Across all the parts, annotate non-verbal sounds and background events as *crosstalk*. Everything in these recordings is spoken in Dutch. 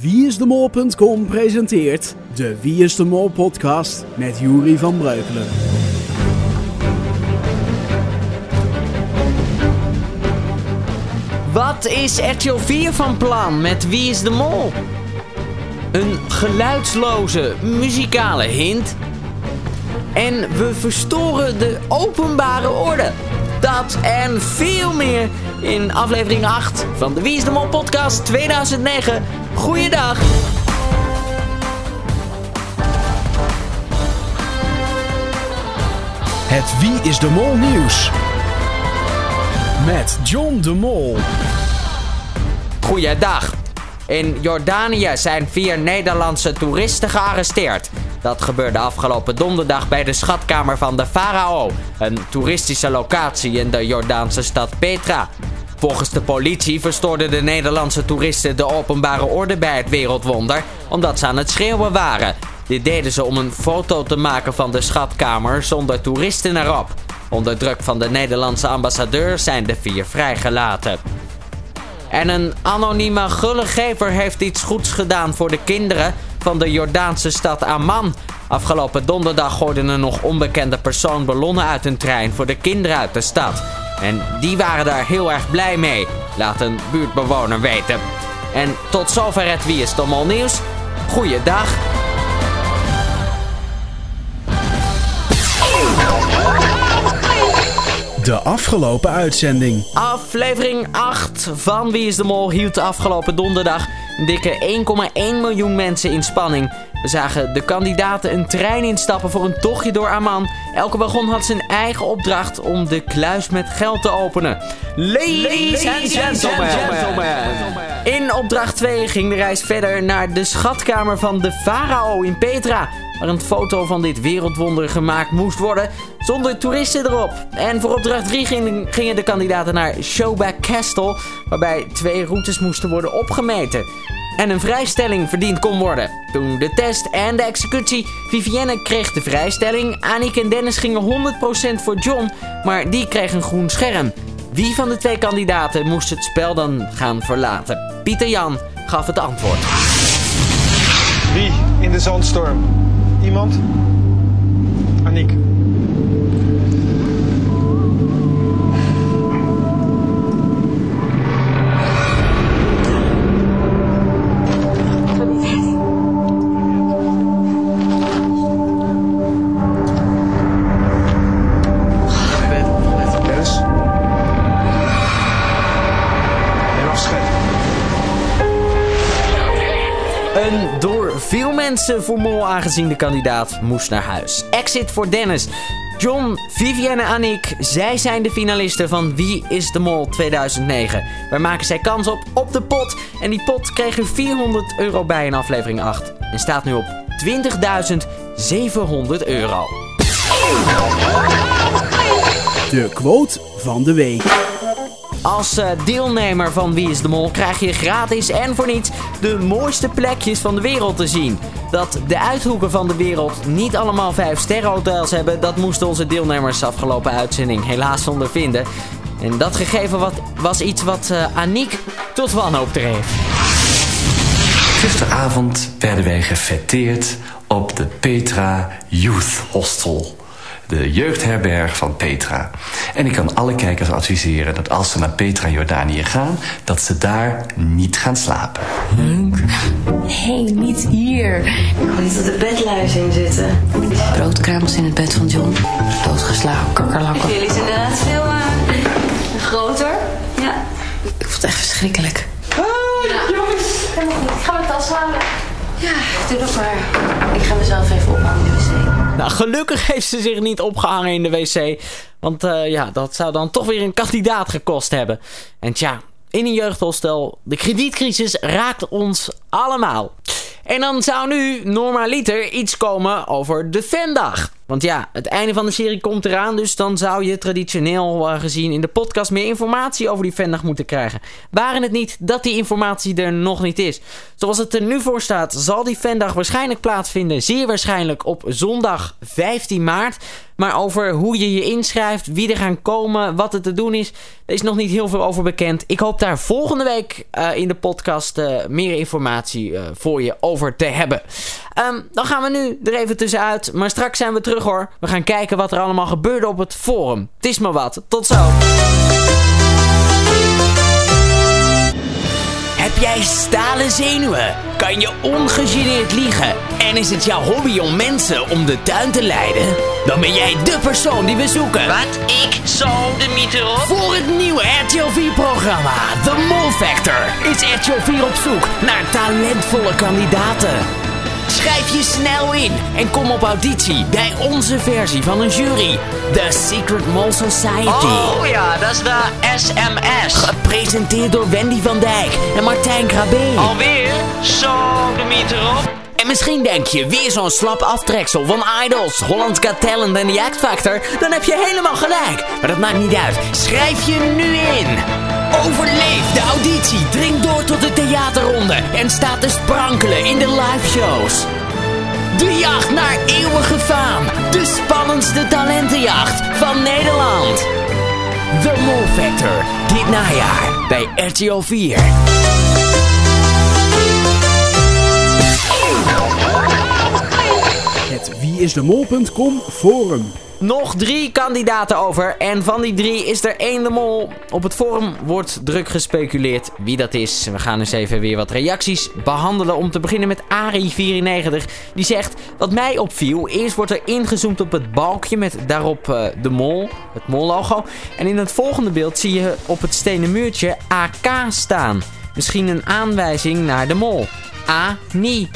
Wieisdemol.com presenteert de Wie is de Mol podcast met Juri van Breukelen. Wat is RTL 4 van plan met Wie is de Mol? Een geluidsloze muzikale hint. En we verstoren de openbare orde. Dat en veel meer in aflevering 8 van de Wie is de Mol podcast 2009. Goeiedag! Het Wie is de Mol nieuws. Met John de Mol. Goeiedag. In Jordanië zijn vier Nederlandse toeristen gearresteerd. Dat gebeurde afgelopen donderdag bij de schatkamer van de Farao, een toeristische locatie in de Jordaanse stad Petra. Volgens de politie verstoorden de Nederlandse toeristen de openbare orde bij het wereldwonder omdat ze aan het schreeuwen waren. Dit deden ze om een foto te maken van de schatkamer zonder toeristen erop. Onder druk van de Nederlandse ambassadeur zijn de vier vrijgelaten. En een anonieme gullegever heeft iets goeds gedaan voor de kinderen van de Jordaanse stad Amman. Afgelopen donderdag gooide een nog onbekende persoon ballonnen uit een trein voor de kinderen uit de stad. En die waren daar heel erg blij mee, laat een buurtbewoner weten. En tot zover het Wie is de Mol nieuws. Goeiedag. De afgelopen uitzending. Aflevering 8 van Wie is de Mol hield de afgelopen donderdag een dikke 1,1 miljoen mensen in spanning. We zagen de kandidaten een trein instappen voor een tochtje door Amman. Elke wagon had zijn eigen opdracht om de kluis met geld te openen. Ladies, and gentlemen. In opdracht 2 ging de reis verder naar de schatkamer van de farao in Petra. Waar een foto van dit wereldwonder gemaakt moest worden zonder toeristen erop. En voor opdracht 3 gingen de kandidaten naar Showback Castle, waarbij twee routes moesten worden opgemeten. En een vrijstelling verdiend kon worden. Toen de test en de executie, Vivienne kreeg de vrijstelling. Anik en Dennis gingen 100% voor John, maar die kreeg een groen scherm. Wie van de twee kandidaten moest het spel dan gaan verlaten? Pieter Jan gaf het antwoord. Wie in de zandstorm? Iemand? Een door veel mensen voor mol aangeziende kandidaat moest naar huis. Exit voor Dennis. John, Vivienne en Annick, zij zijn de finalisten van Wie is de Mol 2009. Waar maken zij kans op? Op de pot. En die pot kreeg er 400 euro bij in aflevering 8. En staat nu op 20.700 euro. De quote van de week. Als eh, deelnemer van Wie is de Mol krijg je gratis en voor niets de mooiste plekjes van de wereld te zien. Dat de uithoeken van de wereld niet allemaal 5 sterrenhotels hebben, dat moesten onze deelnemers afgelopen uitzending helaas ondervinden. En dat gegeven wat, was iets wat uh, Aniek tot wanhoop dreef. Gisteravond werden wij gefeteerd op de Petra Youth Hostel. De jeugdherberg van Petra. En ik kan alle kijkers adviseren dat als ze naar Petra Jordanië gaan... dat ze daar niet gaan slapen. Hé, hey, niet hier. Ik wil niet op de bedluis in zitten. Broodkruimels in het bed van John. Doodgeslagen kakkerlakken. Jullie zijn inderdaad veel uh, groter. Ja. Ik vond het echt verschrikkelijk. jongens. Helemaal goed. Ik ga mijn tas halen. Ja, doe dat maar. Ik ga mezelf even ophangen in de wc. Nou, gelukkig heeft ze zich niet opgehangen in de wc. Want uh, ja, dat zou dan toch weer een kandidaat gekost hebben. En tja, in een jeugdhostel, de kredietcrisis raakt ons allemaal. En dan zou nu normaliter iets komen over de Vendag. Want ja, het einde van de serie komt eraan, dus dan zou je traditioneel uh, gezien in de podcast meer informatie over die vendag moeten krijgen. Waren het niet dat die informatie er nog niet is? Zoals het er nu voor staat, zal die vendag waarschijnlijk plaatsvinden, zeer waarschijnlijk op zondag 15 maart. Maar over hoe je je inschrijft, wie er gaan komen, wat er te doen is, er is nog niet heel veel over bekend. Ik hoop daar volgende week uh, in de podcast uh, meer informatie voor je over te hebben. Um, dan gaan we nu er even tussenuit, maar straks zijn we terug hoor. We gaan kijken wat er allemaal gebeurde op het forum. Het is maar wat. Tot zo. Heb jij stalen zenuwen? Kan je ongegeneerd liegen? En is het jouw hobby om mensen om de tuin te leiden? Dan ben jij de persoon die we zoeken. Wat? Ik? Zo, de mythe erop? Voor het nieuwe RTL 4-programma The Mole Factor is RTL 4 op zoek naar talentvolle kandidaten. Schrijf je snel in en kom op auditie bij onze versie van een jury. The Secret Mole Society. Oh ja, dat is de SMS. Gepresenteerd door Wendy van Dijk en Martijn Krabbe. Alweer? Zo, de mythe erop? En misschien denk je weer zo'n slap aftreksel van Idols, Holland's Got Talent en The Act Factor. Dan heb je helemaal gelijk. Maar dat maakt niet uit. Schrijf je nu in. Overleef de auditie, dring door tot de theaterronde en sta te sprankelen in de live shows. De jacht naar eeuwige faam. De spannendste talentenjacht van Nederland. The Mole Factor. Dit najaar bij RTO 4. Het wieisdemol.com forum. Nog drie kandidaten over. En van die drie is er één de mol. Op het forum wordt druk gespeculeerd wie dat is. We gaan eens even weer wat reacties behandelen. Om te beginnen met Ari94. Die zegt, wat mij opviel. Eerst wordt er ingezoomd op het balkje met daarop uh, de mol. Het mol-logo. En in het volgende beeld zie je op het stenen muurtje AK staan. Misschien een aanwijzing naar de mol. A-nie.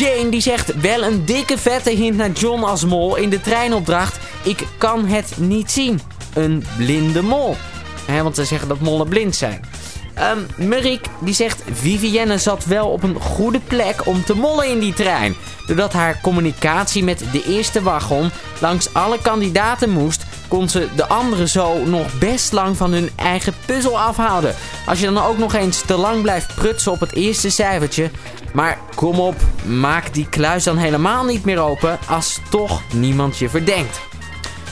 Jane die zegt wel een dikke vette hint naar John als mol in de treinopdracht. Ik kan het niet zien. Een blinde mol. He, want ze zeggen dat mollen blind zijn. Um, die zegt Vivienne zat wel op een goede plek om te mollen in die trein. Doordat haar communicatie met de eerste wagon langs alle kandidaten moest, kon ze de anderen zo nog best lang van hun eigen puzzel afhouden. Als je dan ook nog eens te lang blijft prutsen op het eerste cijfertje. Maar kom op, maak die kluis dan helemaal niet meer open als toch niemand je verdenkt.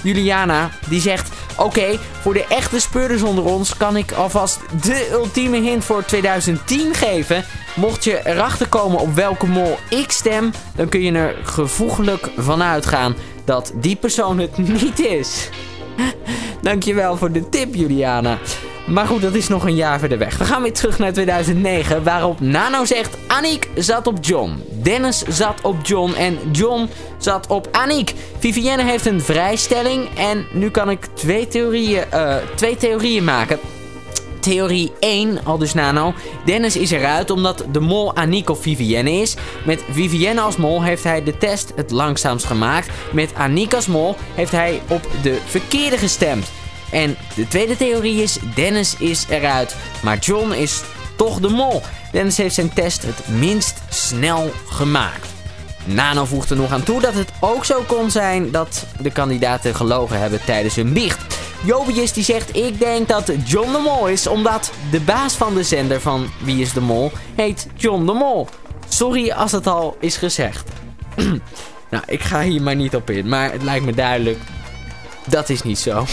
Juliana die zegt... Oké, voor de echte speurders onder ons kan ik alvast de ultieme hint voor 2010 geven. Mocht je erachter komen op welke mol ik stem, dan kun je er gevoeglijk van uitgaan dat die persoon het *laughs* niet is. Dankjewel voor de tip, Juliana. Maar goed, dat is nog een jaar verder weg. We gaan weer terug naar 2009, waarop Nano zegt... Aniek zat op John. Dennis zat op John en John zat op Aniek. Vivienne heeft een vrijstelling en nu kan ik twee theorieën, uh, twee theorieën maken. Theorie 1, al dus Nano. Dennis is eruit omdat de mol Aniek of Vivienne is. Met Vivienne als mol heeft hij de test het langzaamst gemaakt. Met Aniek als mol heeft hij op de verkeerde gestemd. En de tweede theorie is, Dennis is eruit, maar John is toch de mol. Dennis heeft zijn test het minst snel gemaakt. Nano voegt er nog aan toe dat het ook zo kon zijn dat de kandidaten gelogen hebben tijdens hun biecht. Jobius die zegt, ik denk dat John de Mol is, omdat de baas van de zender van Wie is de Mol heet John de Mol. Sorry als het al is gezegd. *clears throat* nou, ik ga hier maar niet op in, maar het lijkt me duidelijk, dat is niet zo.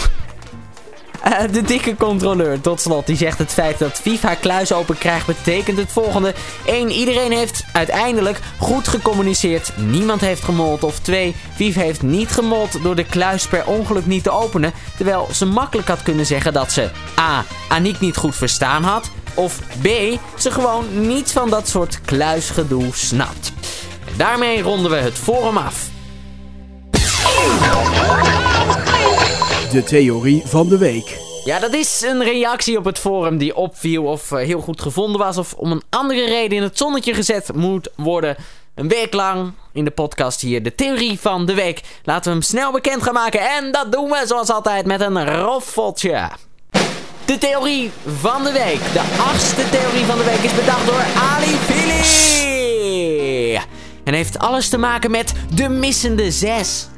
Uh, de dikke controleur, tot slot, die zegt het feit dat FIFA kluis open krijgt betekent het volgende. 1. Iedereen heeft uiteindelijk goed gecommuniceerd. Niemand heeft gemold. Of 2. FIFA heeft niet gemold door de kluis per ongeluk niet te openen. Terwijl ze makkelijk had kunnen zeggen dat ze A. Aniek niet goed verstaan had. Of B. Ze gewoon niets van dat soort kluisgedoe snapt. Daarmee ronden we het forum af. De theorie van de week. Ja, dat is een reactie op het forum die opviel of uh, heel goed gevonden was... of om een andere reden in het zonnetje gezet moet worden. Een week lang in de podcast hier de theorie van de week. Laten we hem snel bekend gaan maken en dat doen we zoals altijd met een roffeltje. De theorie van de week. De achtste theorie van de week is bedacht door Ali Fili. en heeft alles te maken met de missende zes.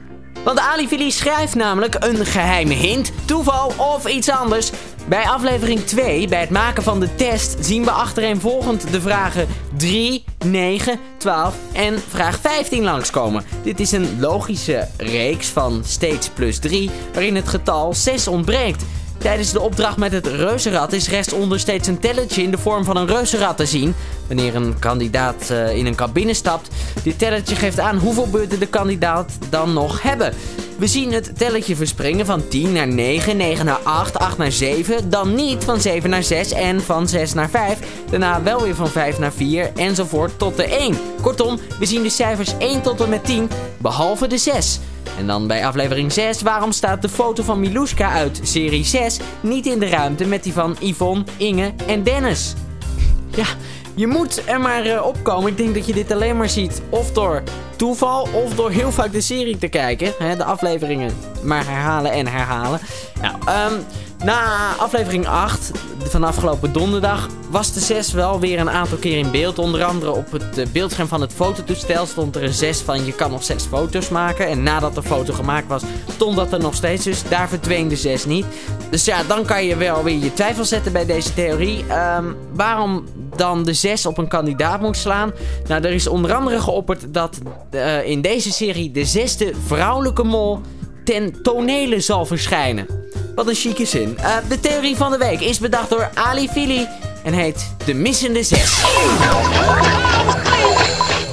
Want Alivili schrijft namelijk een geheime hint, toeval of iets anders. Bij aflevering 2, bij het maken van de test, zien we achtereenvolgend de vragen 3, 9, 12 en vraag 15 langskomen. Dit is een logische reeks van steeds plus 3, waarin het getal 6 ontbreekt. Tijdens de opdracht met het reuzenrad is rechtsonder steeds een telletje in de vorm van een reuzenrad te zien. Wanneer een kandidaat uh, in een cabine stapt. Dit telletje geeft aan hoeveel beurten de kandidaat dan nog hebben. We zien het telletje verspringen van 10 naar 9, 9 naar 8, 8 naar 7, dan niet van 7 naar 6 en van 6 naar 5. Daarna wel weer van 5 naar 4 enzovoort tot de 1. Kortom, we zien de cijfers 1 tot en met 10, behalve de 6. En dan bij aflevering 6, waarom staat de foto van Miluska uit serie 6 niet in de ruimte met die van Yvonne, Inge en Dennis? Ja, je moet er maar uh, opkomen. Ik denk dat je dit alleen maar ziet of door toeval of door heel vaak de serie te kijken. De afleveringen maar herhalen en herhalen. Nou, um, na aflevering 8 van afgelopen donderdag was de 6 wel weer een aantal keer in beeld. Onder andere op het uh, beeldscherm van het fototoestel stond er een 6 van je kan nog 6 foto's maken. En nadat de foto gemaakt was, stond dat er nog steeds. Dus daar verdween de 6 niet. Dus ja, dan kan je wel weer je twijfel zetten bij deze theorie. Um, waarom dan de 6 op een kandidaat moet slaan? Nou, er is onder andere geopperd dat uh, in deze serie de zesde vrouwelijke mol ten tonele zal verschijnen. Wat een chique zin. Uh, de theorie van de week is bedacht door Ali Fili en heet De Missende Zes.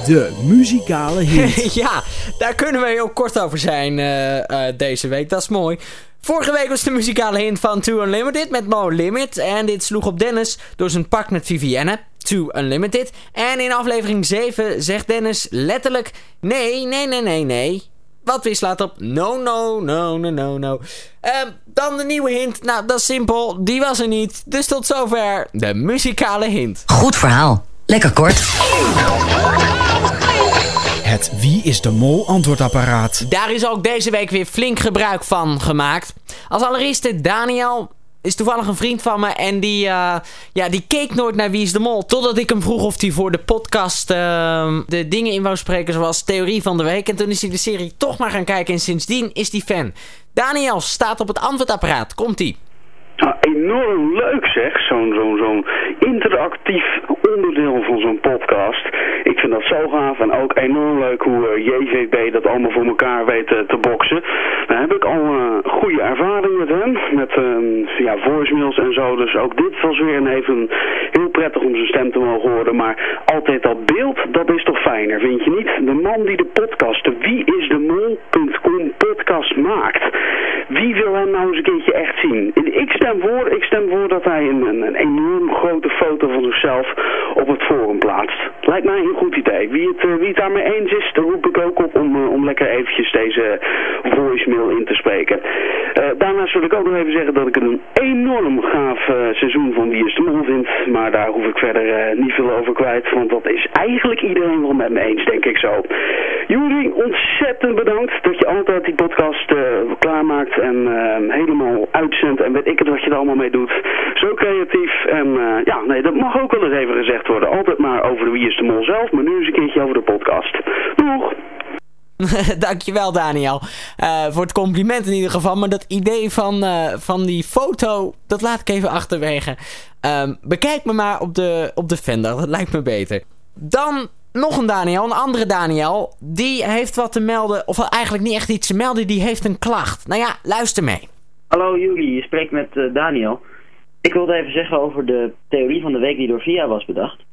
De muzikale hint. *laughs* ja, daar kunnen we heel kort over zijn uh, uh, deze week. Dat is mooi. Vorige week was de muzikale hint van Too Unlimited met Mo Limit. En dit sloeg op Dennis door zijn pak met Vivienne. Too Unlimited. En in aflevering 7 zegt Dennis letterlijk... Nee, nee, nee, nee, nee. Wat weer slaat op no, no, no, no, no, no. Uh, dan de nieuwe hint. Nou, dat is simpel. Die was er niet. Dus tot zover de muzikale hint. Goed verhaal. Lekker kort. Het Wie is de Mol antwoordapparaat. Daar is ook deze week weer flink gebruik van gemaakt. Als allereerste Daniel is toevallig een vriend van me. En die, uh, ja, die keek nooit naar Wie is de Mol. Totdat ik hem vroeg of hij voor de podcast uh, de dingen in wou spreken zoals Theorie van de Week. En toen is hij de serie toch maar gaan kijken. En sindsdien is hij fan. Daniel staat op het antwoordapparaat. Komt-ie. Nou, enorm leuk zeg, zo'n zo'n zo'n interactief onderdeel van zo'n podcast. Dat zo gaaf en ook enorm leuk hoe uh, JVB dat allemaal voor elkaar weet uh, te boksen. Daar heb ik al uh, goede ervaring met hem, met ja, voicemails en zo. Dus ook dit was weer een even heel prettig om zijn stem te mogen horen. Maar altijd dat beeld, dat is toch fijner, vind je niet? De man die de podcast, de wieisdemol.com podcast maakt. Wie wil hem nou eens een keertje echt zien? Ik stem voor, ik stem voor dat hij een, een, enorm grote foto van zichzelf forum plaatst. Lijkt mij een goed idee. Wie het, uh, wie het daarmee eens is, daar roep ik ook op om, uh, om lekker eventjes deze voicemail in te spreken. Uh, daarnaast wil ik ook nog even zeggen dat ik het een enorm gaaf seizoen van Wie is de Mol vind. Maar daar hoef ik verder niet veel over kwijt, want dat is eigenlijk iedereen wel met me eens, denk ik zo. Juri, ontzettend bedankt dat je altijd die podcast klaarmaakt en helemaal uitzendt en weet ik het wat je er allemaal mee doet. Zo creatief en ja, nee, dat mag ook wel eens even gezegd worden. Altijd maar over de Wie is de Mol zelf, maar nu eens een keertje over de podcast. Doeg! *laughs* Dankjewel Daniel. Uh, voor het compliment in ieder geval. Maar dat idee van, uh, van die foto, dat laat ik even achterwege. Um, bekijk me maar op de, op de Fender, dat lijkt me beter. Dan nog een Daniel, een andere Daniel. Die heeft wat te melden, of eigenlijk niet echt iets te melden, die heeft een klacht. Nou ja, luister mee. Hallo jullie, je spreekt met uh, Daniel. Ik wilde even zeggen over de theorie van de week die door VIA was bedacht.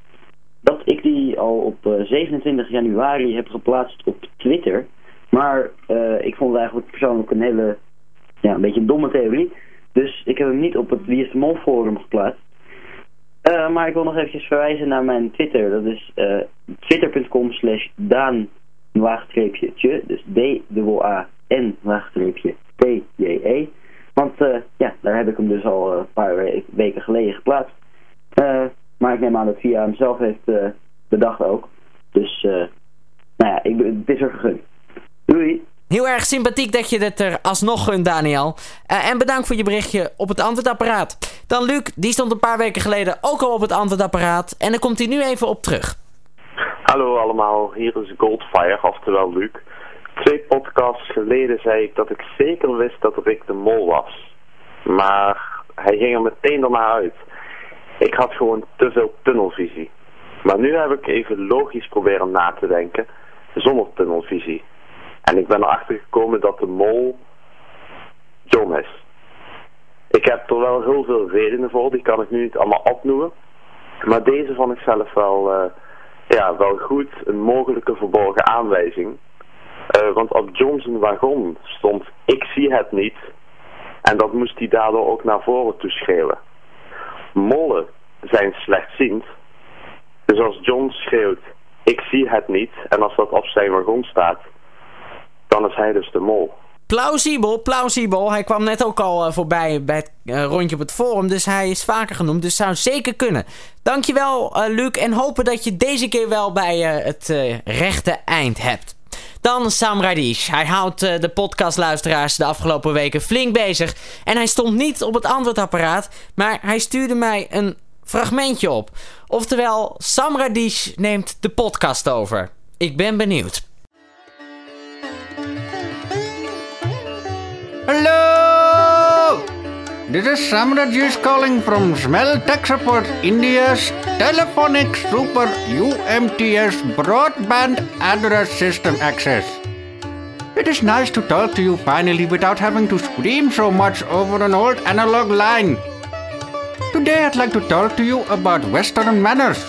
Dat ik die al op uh, 27 januari heb geplaatst op Twitter. Maar uh, ik vond het eigenlijk persoonlijk een hele, ja, een beetje domme theorie. Dus ik heb hem niet op het Wie is de Mol forum geplaatst. Uh, maar ik wil nog eventjes verwijzen naar mijn Twitter. Dat is twitter.com slash daan laagstreepje dus D-A-N laagstreepje T-J-E. Want uh, ja, daar heb ik hem dus al een paar weken geleden geplaatst. Neem aan dat Via hem zelf heeft uh, bedacht ook. Dus, nou ja, ik, het is er gegund. Doei! Heel erg sympathiek dat je het er alsnog gunt, Daniel. en bedankt voor je berichtje op het antwoordapparaat. Dan Luc, die stond een paar weken geleden ook al op het antwoordapparaat. En daar komt hij nu even op terug. Hallo allemaal, hier is Goldfire, oftewel Luc. Twee podcasts geleden zei ik dat ik zeker wist dat Rick de Mol was. Maar hij ging er meteen daarna uit. Ik had gewoon te veel tunnelvisie. Maar nu heb ik even logisch proberen na te denken, zonder tunnelvisie. En ik ben erachter gekomen dat de Mol John is. Ik heb er wel heel veel redenen voor, die kan ik nu niet allemaal opnoemen. Maar deze vond ik zelf wel, eh, ja, wel goed, een mogelijke verborgen aanwijzing. Uh, want op John's wagon stond ik zie het niet. En dat moest hij daardoor ook naar voren toe schreeuwen. Mollen zijn slechtziend. Dus als John schreeuwt ik zie het niet. En als dat op zijn wagon staat, dan is hij dus de mol. Plausibel, plausibel. Hij kwam net ook al uh, voorbij bij het uh, rondje op het forum. Dus hij is vaker genoemd. Dus zou zeker kunnen. Dankjewel, uh, Luc. En hopen dat je deze keer wel bij het rechte eind hebt. Dan Sam Radish. Hij houdt de podcastluisteraars de afgelopen weken flink bezig. En hij stond niet op het antwoordapparaat. Maar hij stuurde mij een fragmentje op. Oftewel, Sam Radish neemt de podcast over. Ik ben benieuwd. Hello! This is Sam Rajesh calling from Smell Tech Support, India's telephonic super UMTS broadband address system access. It is nice to talk to you finally without having to scream so much over an old analog line. Today I'd like to talk to you about Western manners.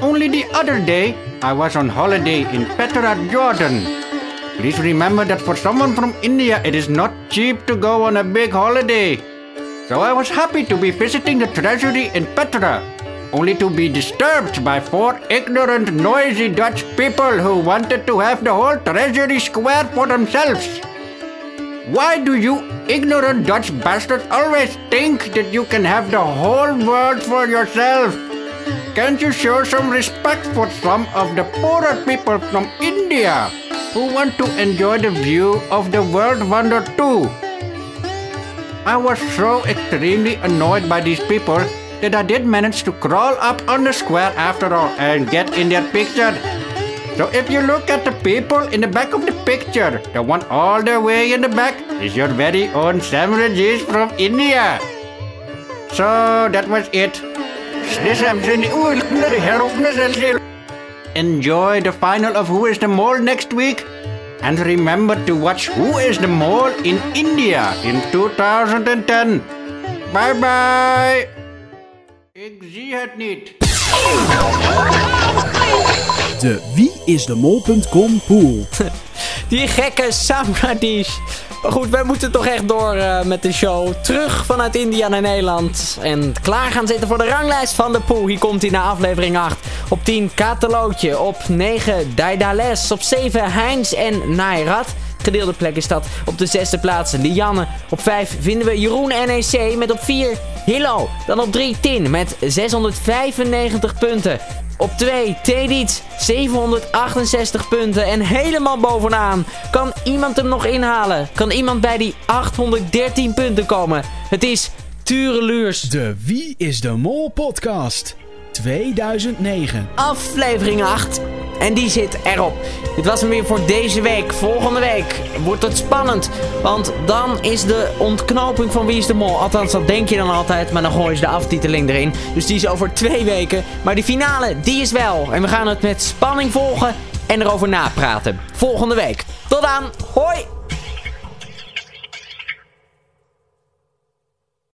Only the other day, I was on holiday in Petra, Jordan. Please remember that for someone from India, it is not cheap to go on a big holiday. So I was happy to be visiting the treasury in Petra, only to be disturbed by four ignorant, noisy Dutch people who wanted to have the whole treasury square for themselves. Why do you ignorant Dutch bastards always think that you can have the whole world for yourself? Can't you show some respect for some of the poorer people from India? Who want to enjoy the view of the world wonder too. I was so extremely annoyed by these people that I did manage to crawl up on the square after all and get in their picture. So if you look at the people in the back of the picture, the one all the way in the back is your very own Samurai from India. So that was it. Enjoy the final of Who is the Mole next week. And remember to watch Who is the Mole in India in 2010. Bye bye. Ik zie het niet. De wieisdemol.com pool. *laughs* Die gekke Samradish. Maar goed, wij moeten toch echt door uh, met de show. Terug vanuit India naar Nederland. En klaar gaan zitten voor de ranglijst van de pool. Hier komt hij naar aflevering 8. Op 10 Katalootje. Op 9 Daidales. Op 7 Heinz en Nairat. Gedeelde plek is dat. Op de zesde plaats Lianne. Op 5 vinden we Jeroen NEC met op 4 Hillo. Dan op 3 Tin met 695 punten. Op 2 Tedits 768 punten en helemaal bovenaan. Kan iemand hem nog inhalen? Kan iemand bij die 813 punten komen? Het is Tureluurs. De Wie is de Mol podcast 2009. Aflevering 8. En die zit erop. Dit was hem weer voor deze week. Volgende week wordt het spannend. Want dan is de ontknoping van Wie is de Mol. Althans, dat denk je dan altijd. Maar dan gooien ze de aftiteling erin. Dus die is over twee weken. Maar die finale, die is wel. En we gaan het met spanning volgen en erover napraten. Volgende week. Tot dan. Hoi!